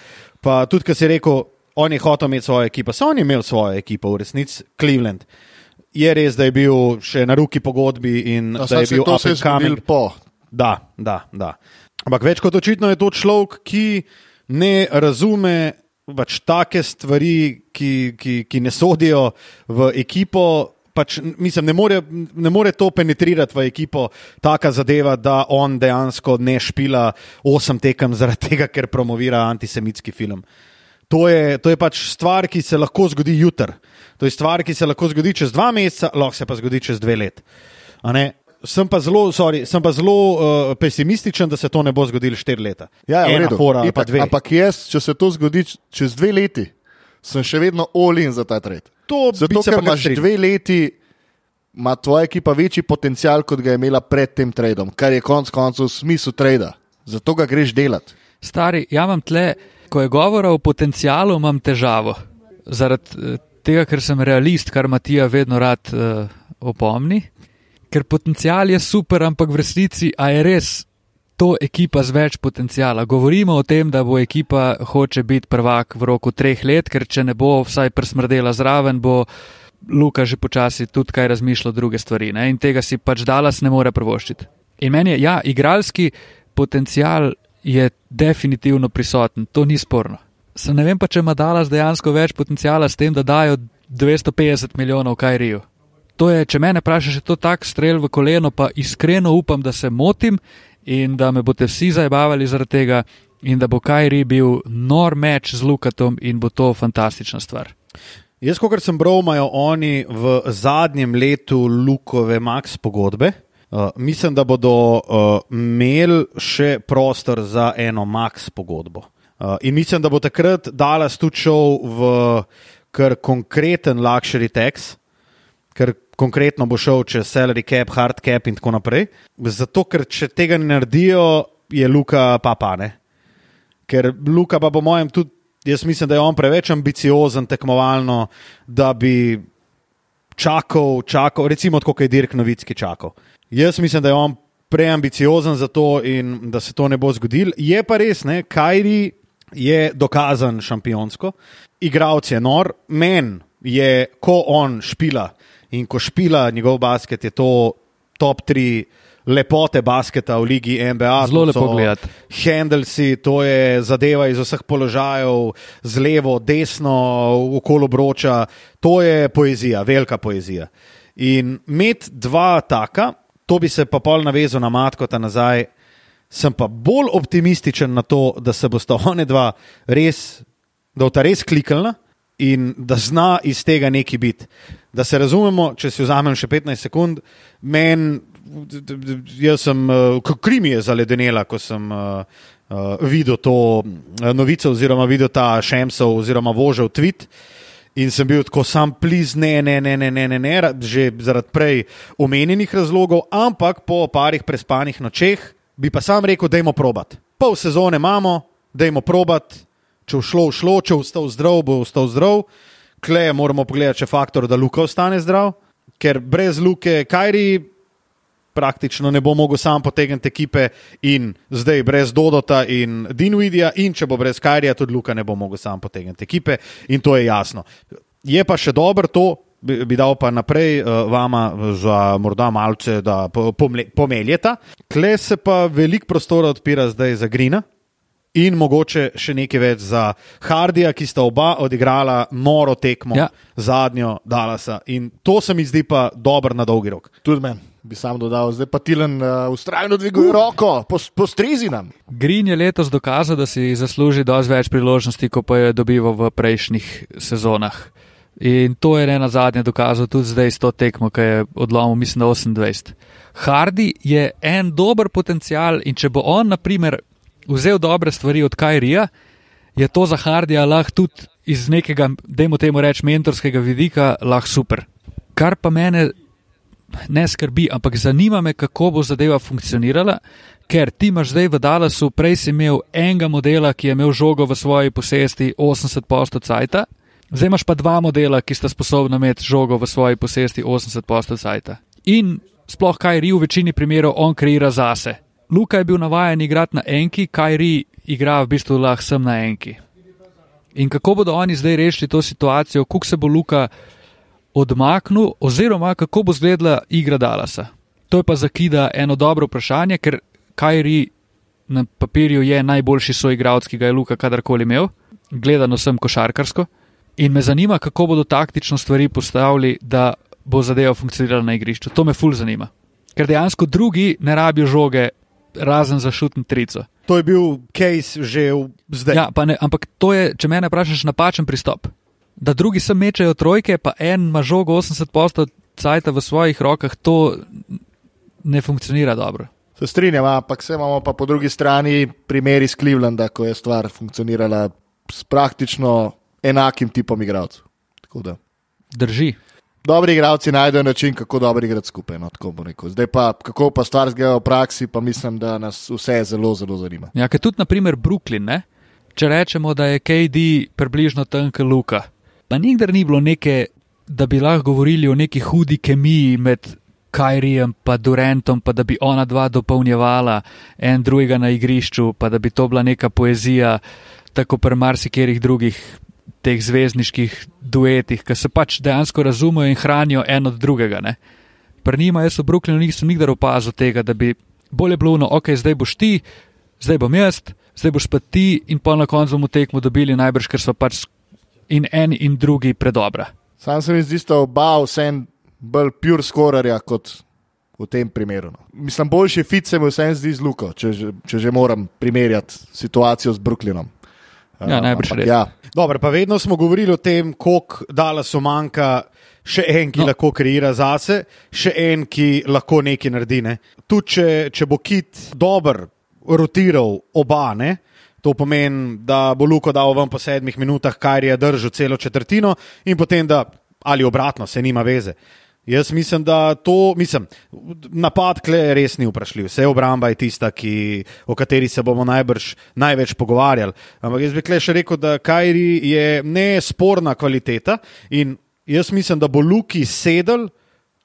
Pa tudi, kar si rekel, on je hotel imeti svojo ekipo, so oni imeli svojo ekipo, v resnici Cleveland. Je res, da je bil še na ruki pogodbi in No, da je bil to up se je and coming. zgodilo po. Da, da, da. Ampak več kot očitno je to človek, ki ne razume pač take stvari, ki, ki, ki ne sodijo v ekipo. Pač, mislim, ne more, ne more to penetrirati v ekipo, taka zadeva, da on dejansko ne špila osem tekem zaradi tega, ker promovira antisemitski film. To je, to je pač stvar, ki se lahko zgodi jutri. To je stvar, ki se lahko zgodi čez dva meseca, lahko se pa zgodi čez dve let. A ne? Sem pa zelo, sorry, sem pa zelo uh, pesimističen, da se to ne bo zgodilo štiri leta. Ja, ja, v Ena redu. fora ali pa Itak, dve. Ampak jaz, če se to zgodi čez dve leti, sem še vedno olin za ta trend. To bi Zato, se ker imaš strinjal. dve leti, ima tvoja ekipa večji potencial, kot ga je imela pred tem tradom, kar je konec koncev smisel trada. Zato ga greš delati. Stari, ja imam tle, ko je govora o potencialu, imam težavo. Zaradi eh, tega, ker sem realist, kar Matija vedno rad uh, opomni. Ker potencial je super, ampak v resnici a je res to ekipa z več potencijala. Govorimo o tem, da bo ekipa hoče biti prvak v roku treh let, ker če ne bo vsaj prsmrdela zraven, bo Luka že počasi tudi kaj razmišljal druge stvari. Ne? In tega si pač Dallas ne more prvoščiti. In meni je, ja, igralski potencial je definitivno prisoten, to ni sporno. Sem ne vem pa, če ima Dallas dejansko več potencijala s tem, da dajo 250 milijonov Kajriju. To je, če mene vprašaš, je to tak strel v koleno, pa iskreno upam, da se motim in da me boste vsi zabavali zaradi tega in da bo Kajri bil nor meč z Lukatom in bo to fantastična stvar. Jaz, kot sem bral, imajo oni v zadnjem letu Lukove max pogodbe. Uh, mislim, da bodo uh, imeli še prostor za eno max pogodbo. Uh, in mislim, da bo takrat Dallas tudi šel v kar konkreten luxury tax, ker konkretno bo šel čez salary cap, hard cap in tako naprej. Zato, ker če tega ne naredijo, je Luka papane. Ker Luka pa po mojem tudi, jaz mislim, da je on preveč ambiciozen tekmovalno, da bi čakal, čakal recimo tako, kot je Dirk Novitski čakal. Jaz mislim, da je on preambiciozen za to in da se to ne bo zgodilo. Je pa res, ne, Kajri je dokazan šampionsko, igralec je nor, men je, ko on špila in ko špila njegov basket, je to top 3 lepote basketa v ligi NBA. Zelo lepo gledati. Handelsi, to je zadeva iz vseh položajev, z levo, desno, okolo obroča. To je poezija, velika poezija. In imeti dva taka, to bi se pa pol navezal na matkota nazaj. Sem pa bolj optimističen na to, da se bosta one dva res, da bo ta res kliknila in da zna iz tega neki biti. Da se razumemo, če si vzamem še 15 sekund, meni, jaz sem, uh, kri mi je zaledenela, ko sem uh, videl to novico, oziroma videl ta Šemsov, oziroma Vožev tweet. In sem bil tako sam, pliz, ne, ne, ne, ne, ne, ne, ne, že zaradi prej omenjenih razlogov, ampak po parih prespanih nočeh bi pa sam rekel, da je probat. Pol sezone imamo, da je probat, če v šlo, v šlo, če v stal zdrav, bo v stal zdrav. Kle moramo pogledati, če je faktor, da Luka ostane zdrav, ker brez Luke, Kajri praktično ne bo mogel sam potegniti ekipe in zdaj brez Dodota in Dinvidija, in če bo brez Kajrija, tudi Luka ne bo mogel sam potegniti ekipe in to je jasno. Je pa še dobro to, bi, bi dal pa naprej uh, vama za morda malce, da pomeljeta. Kle se pa veliko prostora odpira zdaj za Grina. In mogoče še nekaj več za Hardija, ki sta oba odigrala noro tekmo, ja. zadnjo Dalasa. In to se mi zdi pa dobro na dolgi rok. Tudi meni bi sam dodal, zdaj pa Tilen uh, ustrajno dviguje uh. roko, postrizi nam. Green je letos dokazal, da si zasluži dosti več priložnosti, kot pa je dobival v prejšnjih sezonah. In to je ena zadnja dokazal tudi zdaj s to tekmo, ki je odlomil, mislim, 28. Hardy je en dober potencial in če bo on, na primer, vzel dobre stvari od Kajrija, je to za Hardija lahko tudi iz nekega, dajmo temu reči, mentorskega vidika, lahko super. Kar pa mene ne skrbi, ampak zanima me, kako bo zadeva funkcionirala, ker ti imaš zdaj v Dallasu, prej si imel enega modela, ki je imel žogo v svoji posesti 80% cajta, zdaj imaš pa dva modela, ki sta sposobna imeti žogo v svoji posesti 80% cajta. In sploh kaj ri v večini primerov on kreira zase. Luka je bil navajen igrati na enki, kaj ri igra v bistvu lahko sem na enki. In kako bodo oni zdaj rešili to situacijo, kako se bo Luka odmaknil, oziroma kako bo izgledala igra Dalasa. To je pa za Kida eno dobro vprašanje, ker Kajri na papirju je najboljši soigralec, ki ga je Luka kadarkoli imel, gledano sem košarkarsko. In me zanima, kako bodo taktično stvari postavili, da bo zadeva funkcionirala na igrišču. To me ful zanima. Ker dejansko drugi ne rabijo žoge, razen za šutni trico. To je bil case že zdaj. Ja, ne, ampak to je, če me vprašaš, napačen pristop da drugi sem mečejo trojke, pa en ima žogo 80% cajta v svojih rokah, to ne funkcionira dobro. Se strinjam, ampak se imamo pa po drugi strani primer iz Clevelanda, ko je stvar funkcionirala s praktično enakim tipom igralcev. Drži. Dobri igralci najdejo način, kako dobro igrati skupaj. No, Zdaj pa, kako pa stvar zgleda v praksi, pa mislim, da nas vse zelo, zelo zanima. Ja, ker tudi, naprimer, Brooklyn, ne? če rečemo, da je KD približno tanka luka, pa nikdar ni bilo neke, da bi lahko govorili o neki hudi kemiji med Kajrijem in Durantom, pa da bi ona dva dopolnjevala en drugega na igrišču, pa da bi to bila neka poezija, tako pri marsikerih drugih teh zvezdniških duetih, ki se pač dejansko razumejo in hranijo en od drugega. Ne? Pri njima jaz v Brooklynu nisem nikdar opazil tega, da bi bolje bilo, no, ok, zdaj boš ti, zdaj bom jaz, zdaj boš pa ti in pa na koncu bomo tekmo dobili najbrž, ker so pač in en in drugi predobra. Sam se mi zdi, da oba vsem bolj pure skorarja kot v tem primeru. No. Mislim, boljši fit se mi vsem zdi z Luko, če, če že moram primerjati situacijo z Brooklynom. Ja, najbrž res. Ja. Dobro, pa vedno smo govorili o tem, koliko dala so manjka. Še en, ki no. lahko kreira zase, še en, ki lahko nekaj naredi. Ne. Tudi, če, če bo kit dober, rotiral oba, ne, To pomeni, da bo Luko dal ven po sedmih minutah, kar je držal celo četrtino, in potem, da ali obratno, se nima veze. Jaz mislim, da to, mislim, napad kle res ni vprašljiv. Vse obramba je tista, ki, o kateri se bomo najbrž največ pogovarjali. Ampak jaz bi kle še rekel, da Kajri je nesporna kvaliteta in jaz mislim, da bo Luki sedel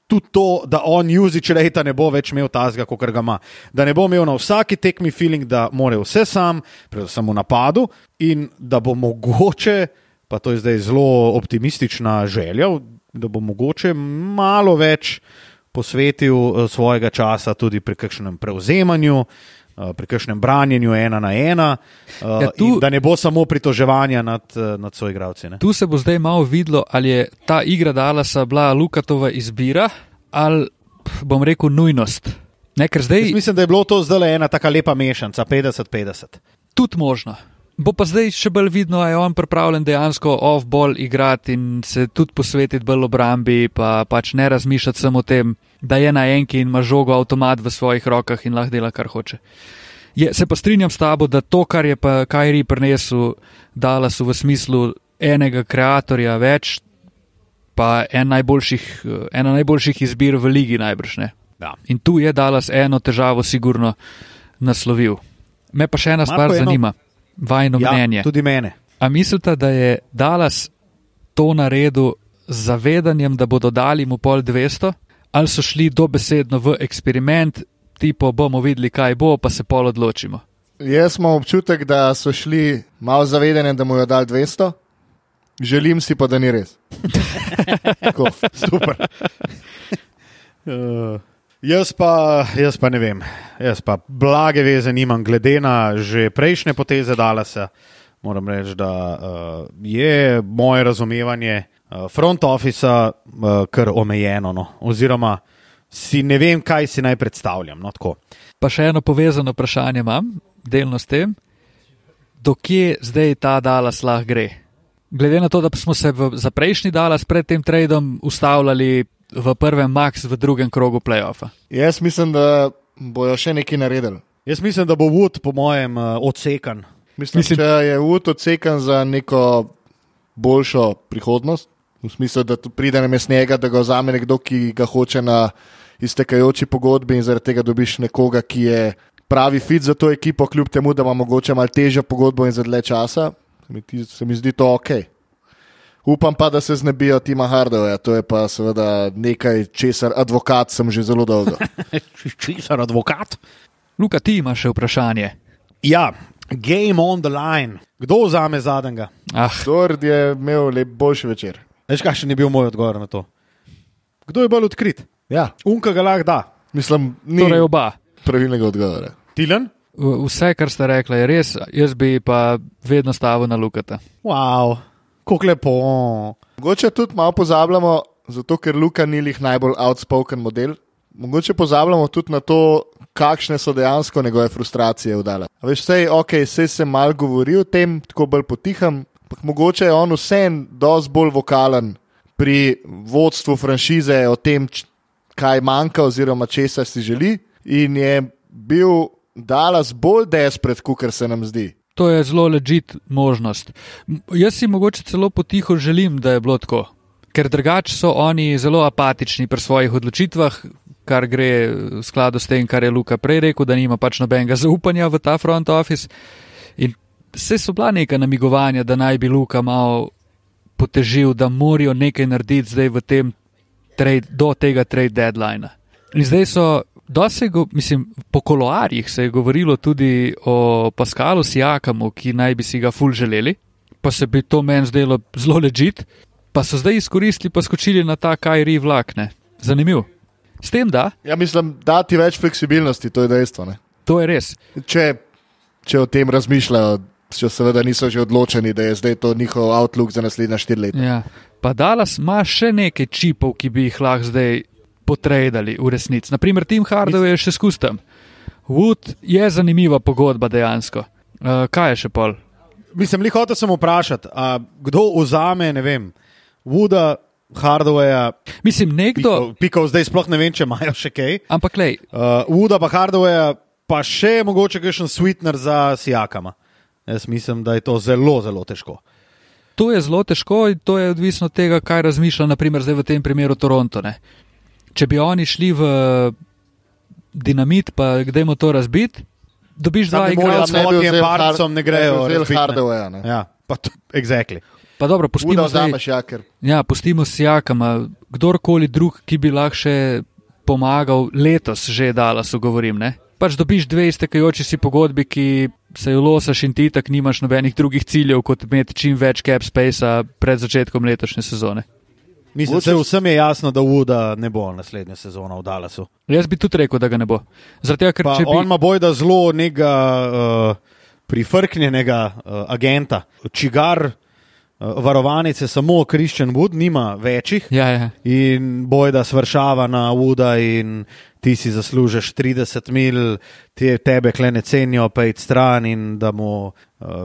tudi to, da on usage rate ne bo več imel tazga, kot ga ima. Da ne bo imel na vsaki tekmi feeling, da mora vse sam, predvsem v napadu, in da bo mogoče, pa to je zdaj zelo optimistična želja, da bo mogoče malo več posvetil eh, svojega časa tudi pri kakšnem prevzemanju. Eh, pri kakšnem branjenju ena na ena, eh, ja, tu, da ne bo samo pritoževanja nad, nad svojimi igravci. Tu se bo zdaj malo videlo, ali je ta igra Dalasa bila Lukatova izbira ali bom rekel nujnost. Ne, zdaj, mislim, da je bilo to zdaj ena tako lepa mešanica, 50-50. Tudi možno. Bo pa zdaj še bolj vidno, da je on pripravljen dejansko off-ball igrati in se tudi posvetiti bolj obrambi, pa pač ne razmišljati samo o tem, da je na enki in ima žogo avtomat v svojih rokah in lahko dela, kar hoče. Je, se pa strinjam s tabo, da to, kar je pa Kajri prinesel Dallasu v smislu enega kreatorja več, pa en najboljših, ena najboljših izbir v ligi najbrž ne. Ja. In tu je Dallas eno težavo sigurno naslovil. Me pa še ena Marko, stvar eno- zanima, vajno Ja, mnenje. tudi mene. A mislite, da je Dallas to naredil z zavedanjem, da bodo dali mu pol 200, ali so šli dobesedno v eksperiment, tipo bomo videli, kaj bo, pa se pol odločimo. Jaz imam občutek, da so šli malo zavedeni, da mu je dal 200, želim si pa, da ni res. [LAUGHS] Tako. Super. Uh, [LAUGHS] jaz, pa, jaz pa ne vem, jaz pa blage veze nimam, glede na že prejšnje poteze Dalasa. Moram reči, da uh, je moje razumevanje uh, front officea uh, kar omejeno. No? Oziroma, si ne vem, kaj si naj predstavljam. No, tako. Pa še eno povezano vprašanje imam, delno s tem, dokje zdaj ta Dallas lahko gre. Glede na to, da smo se v, za prejšnji Dallas pred tem tradom ustavljali v prvem max, v drugem krogu playoffa. Jaz mislim, da bojo še nekaj naredili. Jaz mislim, da bo Wood, po mojem, uh, odsekan. Mislim, Mislim- če je Wood odsekan za neko boljšo prihodnost, v smislu, da pride na mest njega, da ga vzame nekdo, ki ga hoče na iztekajoči pogodbi in zaradi tega dobiš nekoga, ki je pravi fit za to ekipo, kljub temu, da ima mogoče malo težjo pogodbo in za dlje časa. Se mi, se mi zdi to ok. Upam pa, da se znebijo Tima Hardova, to je pa seveda nekaj, česar advokat sem že zelo dolgo. [LAUGHS] Čisar advokat. Luka, ti imaš še vprašanje. Ja, game on the line. Kdo vzame zadnjega? Ah, Dord je imel lep boljši večer. Veš, kakšen je bil moj odgovor na to? Kdo je bolj odkrit? Ja, Unka ga lahko da. mislim, ni torej oba. pravilnega odgovora. Tilen? Vse, kar ste rekli, je res, jaz bi pa vedno stavil na Lukata. Wow, kako lepo. Mogoče tudi malo pozabljamo, zato ker Luka ni lih najbolj outspoken model. Mogoče pozabljamo tudi na to, kakšne so dejansko njegove frustracije vdale. Veš, sej, ok, sej se mal govori o tem, tako bolj potiham, ampak mogoče je on vsem dosti bolj vokalen pri vodstvu franšize o tem, kaj manjka oziroma česa si želi. In je bil Dallas bolj despret, kot se nam zdi. To je zelo ležit možnost. Jaz si mogoče celo potiho želim, da je bilo tako. Ker drugače so oni zelo apatični pri svojih odločitvah, kar gre v skladu s tem, kar je Luka prej rekel, da nima pač nobenega zaupanja v ta front office. In vse so bila neka namigovanja, da naj bi Luka malo potežil, da morajo nekaj narediti zdaj v tem trade, do tega trade deadlina. In zdaj so, go, mislim, po koloarjih se je govorilo tudi o Paskalu Sijakamu, ki naj bi si ga ful želeli, pa se bi to meni zdelo zelo ležit, pa so zdaj izkoristili, pa skočili na ta Kajri vlakne. Zanimiv. S tem, da, Ja, mislim, dati več fleksibilnosti, to je dejstvo. Ne? to je res. Če, če o tem razmišljajo, če seveda niso že odločeni, da je zdaj to njihov outlook za naslednja štiri leta. Ja. Pa Dallas ima še nekaj čipov, ki bi jih lahko zdaj potredali v resnici. Naprimer, Tim Hardaway je še skustem. Wood je zanimiva pogodba dejansko. Uh, kaj je še pol? Mislim, li hotel sem vprašati, a kdo vzame, ne vem, Wooda, Hardwaya, Mislim, nekdo, pikov, pikov, zdaj sploh ne vem, če imajo še kaj. ampak lej, Uh, Wooda pa Hardwaya, pa še mogoče kakšen sweetener za Sijakama. Jaz mislim, da je to zelo, zelo težko. to je zelo težko in to je odvisno od tega, kaj razmišlja, naprimer zdaj v tem primeru Toronto. Ne? Če bi oni šli v dinamit, pa kdaj to razbiti, dobiš Sam dva ne igralca. s motjem barcom ne grejo Zelo ne. hardware. Ne. Ja, pa to, exactly. Pa dobro, pustimo zdaj. vzameš, ja, ker Ja, pustimo si jakama, kdorkoli drug, ki bi lahko še pomagal letos, že Dallasu govorim. Ne? Pač dobiš dve iztekajoči si pogodbi, ki se jo losaš in ti tak nimaš nobenih drugih ciljev, kot imeti čim več cap spacea pred začetkom letošnje sezone. Mislim, da vsem je jasno, da Wooda ne bo naslednja sezona v Dallasu. Jaz bi tudi rekel, da ga ne bo. Tega, ker Pa če bi. on ima bojda zelo nekega uh, prifrknjenega uh, agenta, čigar varovanice samo Christian Wood, nima večjih. Ja, ja. In boj, da svršava na Uda, in ti si zaslužiš 30 mil, te, tebe kle ne cenijo, pa id stran in da mu uh,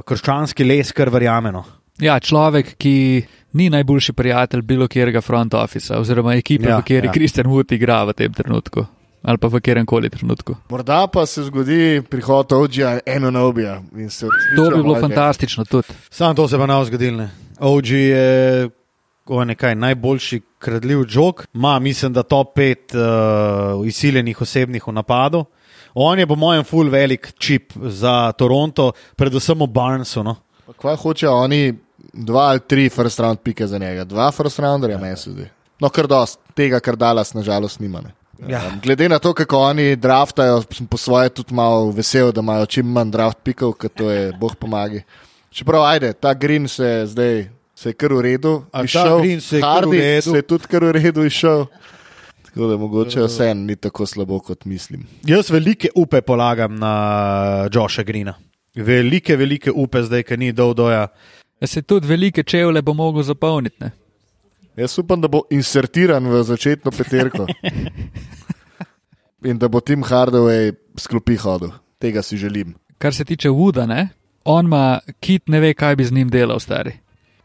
krščanski les kar verjameno. Ja, človek, ki ni najboljši prijatelj bilo kjerega front officea oziroma ekipe, Ja, v kateri ja. ja. Kristjan Wood igra v tem trenutku. Ali pa v katerem koli trenutku. Morda pa se zgodi prihod Ođija eno na obija. To bi bilo fantastično tudi. Sam to se pa ne zgodil. Ne. OG je o, nekaj najboljši kradljiv jok, ima mislim, da top 5 uh, izsiljenih osebnih v napadu. On je po mojem full velik čip za Toronto, predvsem v Barnsu. No. Kva hoče oni dva ali tri first round pike za njega? Dva first rounderja, meni se zdi. No, kar dost, tega, kar Dallas nažalost nima. Ne. Ja. Um, Glede na to, kako oni draftajo, sem po svoje tudi malo vesel, da imajo čim manj draft pikov, ker to je boh pomagi. Čeprav, ajde, ta Green se je zdaj se je kar v redu Green se je kar v Hardy redu? se je tudi kar v redu izšel. Tako da mogoče vse ni tako slabo, kot mislim. Jaz velike upe polagam na Josha Greena. Velike, velike upe zdaj, ker ni dol doja. Ja, se tudi velike čevlje bo mogel zapolniti. Ne? Jaz upam, da bo insertiran v začetno peterko in da bo Tim Hardaway sklopi hodil. Tega si želim. Kar se tiče Wooda, ne? on ima kit, ne ve, kaj bi z njim delal, stari.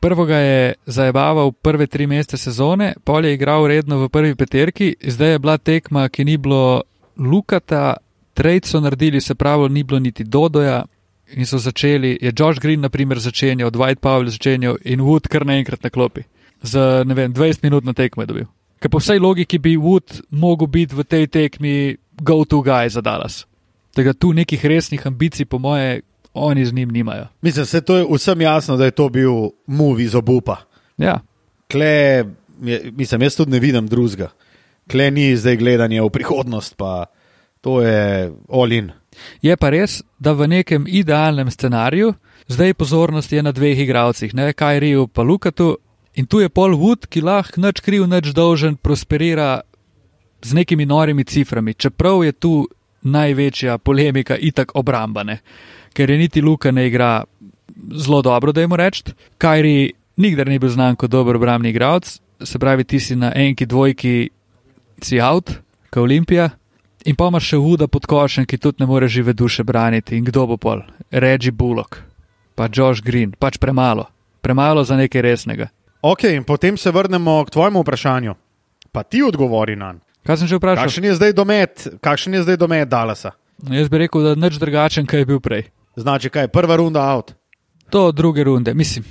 Prvo ga je zabaval prve tri mesece sezone, pol je igral redno v prvi peterki, zdaj je bila tekma, ki ni bilo Lukata, trade so naredili, se pravi, ni bilo niti Dodoja. In so začeli, je Josh Green, na primer, začenjal, Dwight Powell začenjal in Wood kar naenkrat na klopi. Za ne vem, 20 minut na tekmo je dobil. Ker po vsej logiki bi Wood mogel biti v tej tekmi go-to guy za Dallas. Tega tu nekih resnih ambicij, po moje, oni z njim nimajo. Mislim, se to je vsem jasno, da je to bil movie iz obupa. Ja, Kle, mislim, jaz tudi ne vidim drugega. Kle ni zdaj gledanje v prihodnost, pa to je all in. Je pa res, da v nekem idealnem scenariju zdaj pozornost je na dveh igralcih, ne Kajriju pa Lukatu. In tu je Paul Wood, ki lahko nič kriv, nič dolžen, prosperira z nekimi norimi ciframi, čeprav je tu največja polemika itak obrambane, ker je niti Luka ne igra zelo dobro, da jim rečem. Kajri nikdar ni bil znan kot dober obrambni igralec, se pravi, ti si na enki, dvojki, si out, kot Olimpija. In pa imaš še Huda pod košem, ki tudi ne more žive duše braniti. In kdo bo pol? Reggie Bullock, pa Josh Green, pač premalo. Premalo za nekaj resnega. Ok, in potem se vrnemo k tvojemu vprašanju. Pa ti odgovori na njega. Kaj sem že vprašal? Kakšen je zdaj domet, kakšen je zdaj domet Dallasa? Jaz bi rekel, da nič drugačen, kaj je bil prej. Znači, kaj je prva runda out. To druge runde, mislim.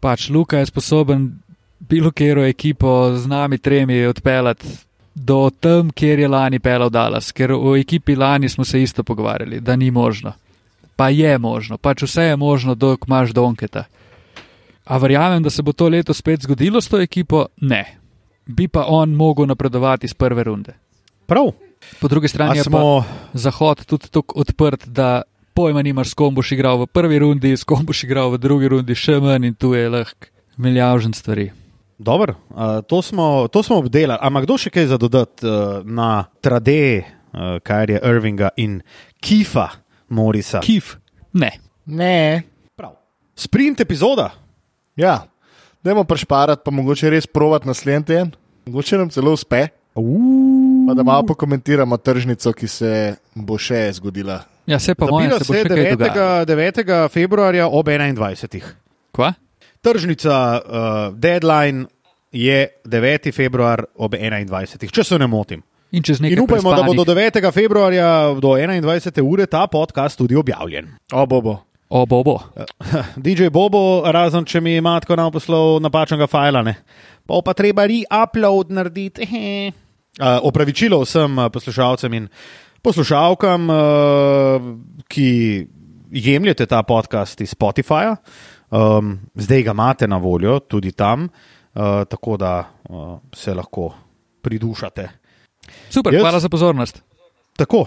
Pač Luka je sposoben bilo kjero ekipo z nami tremi odpeljati do tam, kjer je lani pelal Dallas, ker o ekipi lani smo se isto pogovarjali, da ni možno. Pa je možno, pač vse je možno, dok imaš donketa. A verjamem, da se bo to leto spet zgodilo s to ekipo? Ne. Bi pa on mogel napredovati iz prve runde. Prav. Po drugi A strani je pa smo, Zahod tudi tako odprt, da pojma nimaš, s kom boš igral v prvi rundi, s kom boš igral v drugi rundi, še manj in tu je lahko milijažen stvari. Dobro, uh, to, smo, to smo obdelali. Ampak kdo še kaj za dodati uh, na trade, uh, kar je Irvinga in Kifa Morisa? Kif? Ne. Ne. Prav. Sprint epizoda. Ja, dajmo prešparati, pa mogoče res provat naslednji teden. Mogoče nam celo uspe. Pa da malo pokomentiramo tržnico, ki se bo še zgodila. Ja, se pa Zabila se bo se še kaj dogajalo. 9. 9. februarja ob 21. Kva? Tržnica, uh, deadline je 9. februar ob 21. Če se ne motim. In čez nekaj In upajmo, da bo do prespanih- 9. februarja do 21. ure ta podcast tudi objavljen. O, bobo. O, bo, bo. [LAUGHS] DJ Bobo, razen če mi ima tako nam poslal napačnega fajla, ne. Pa pa treba re-upload narediti. Uh, opravičilo vsem uh, poslušalcem in poslušalkam, uh, ki jemljete ta podcast iz Spotifyja. Um, zdaj ga imate na voljo tudi tam, uh, tako da uh, se lahko pridušate. Super, Jaz- hvala za pozornost. Tako,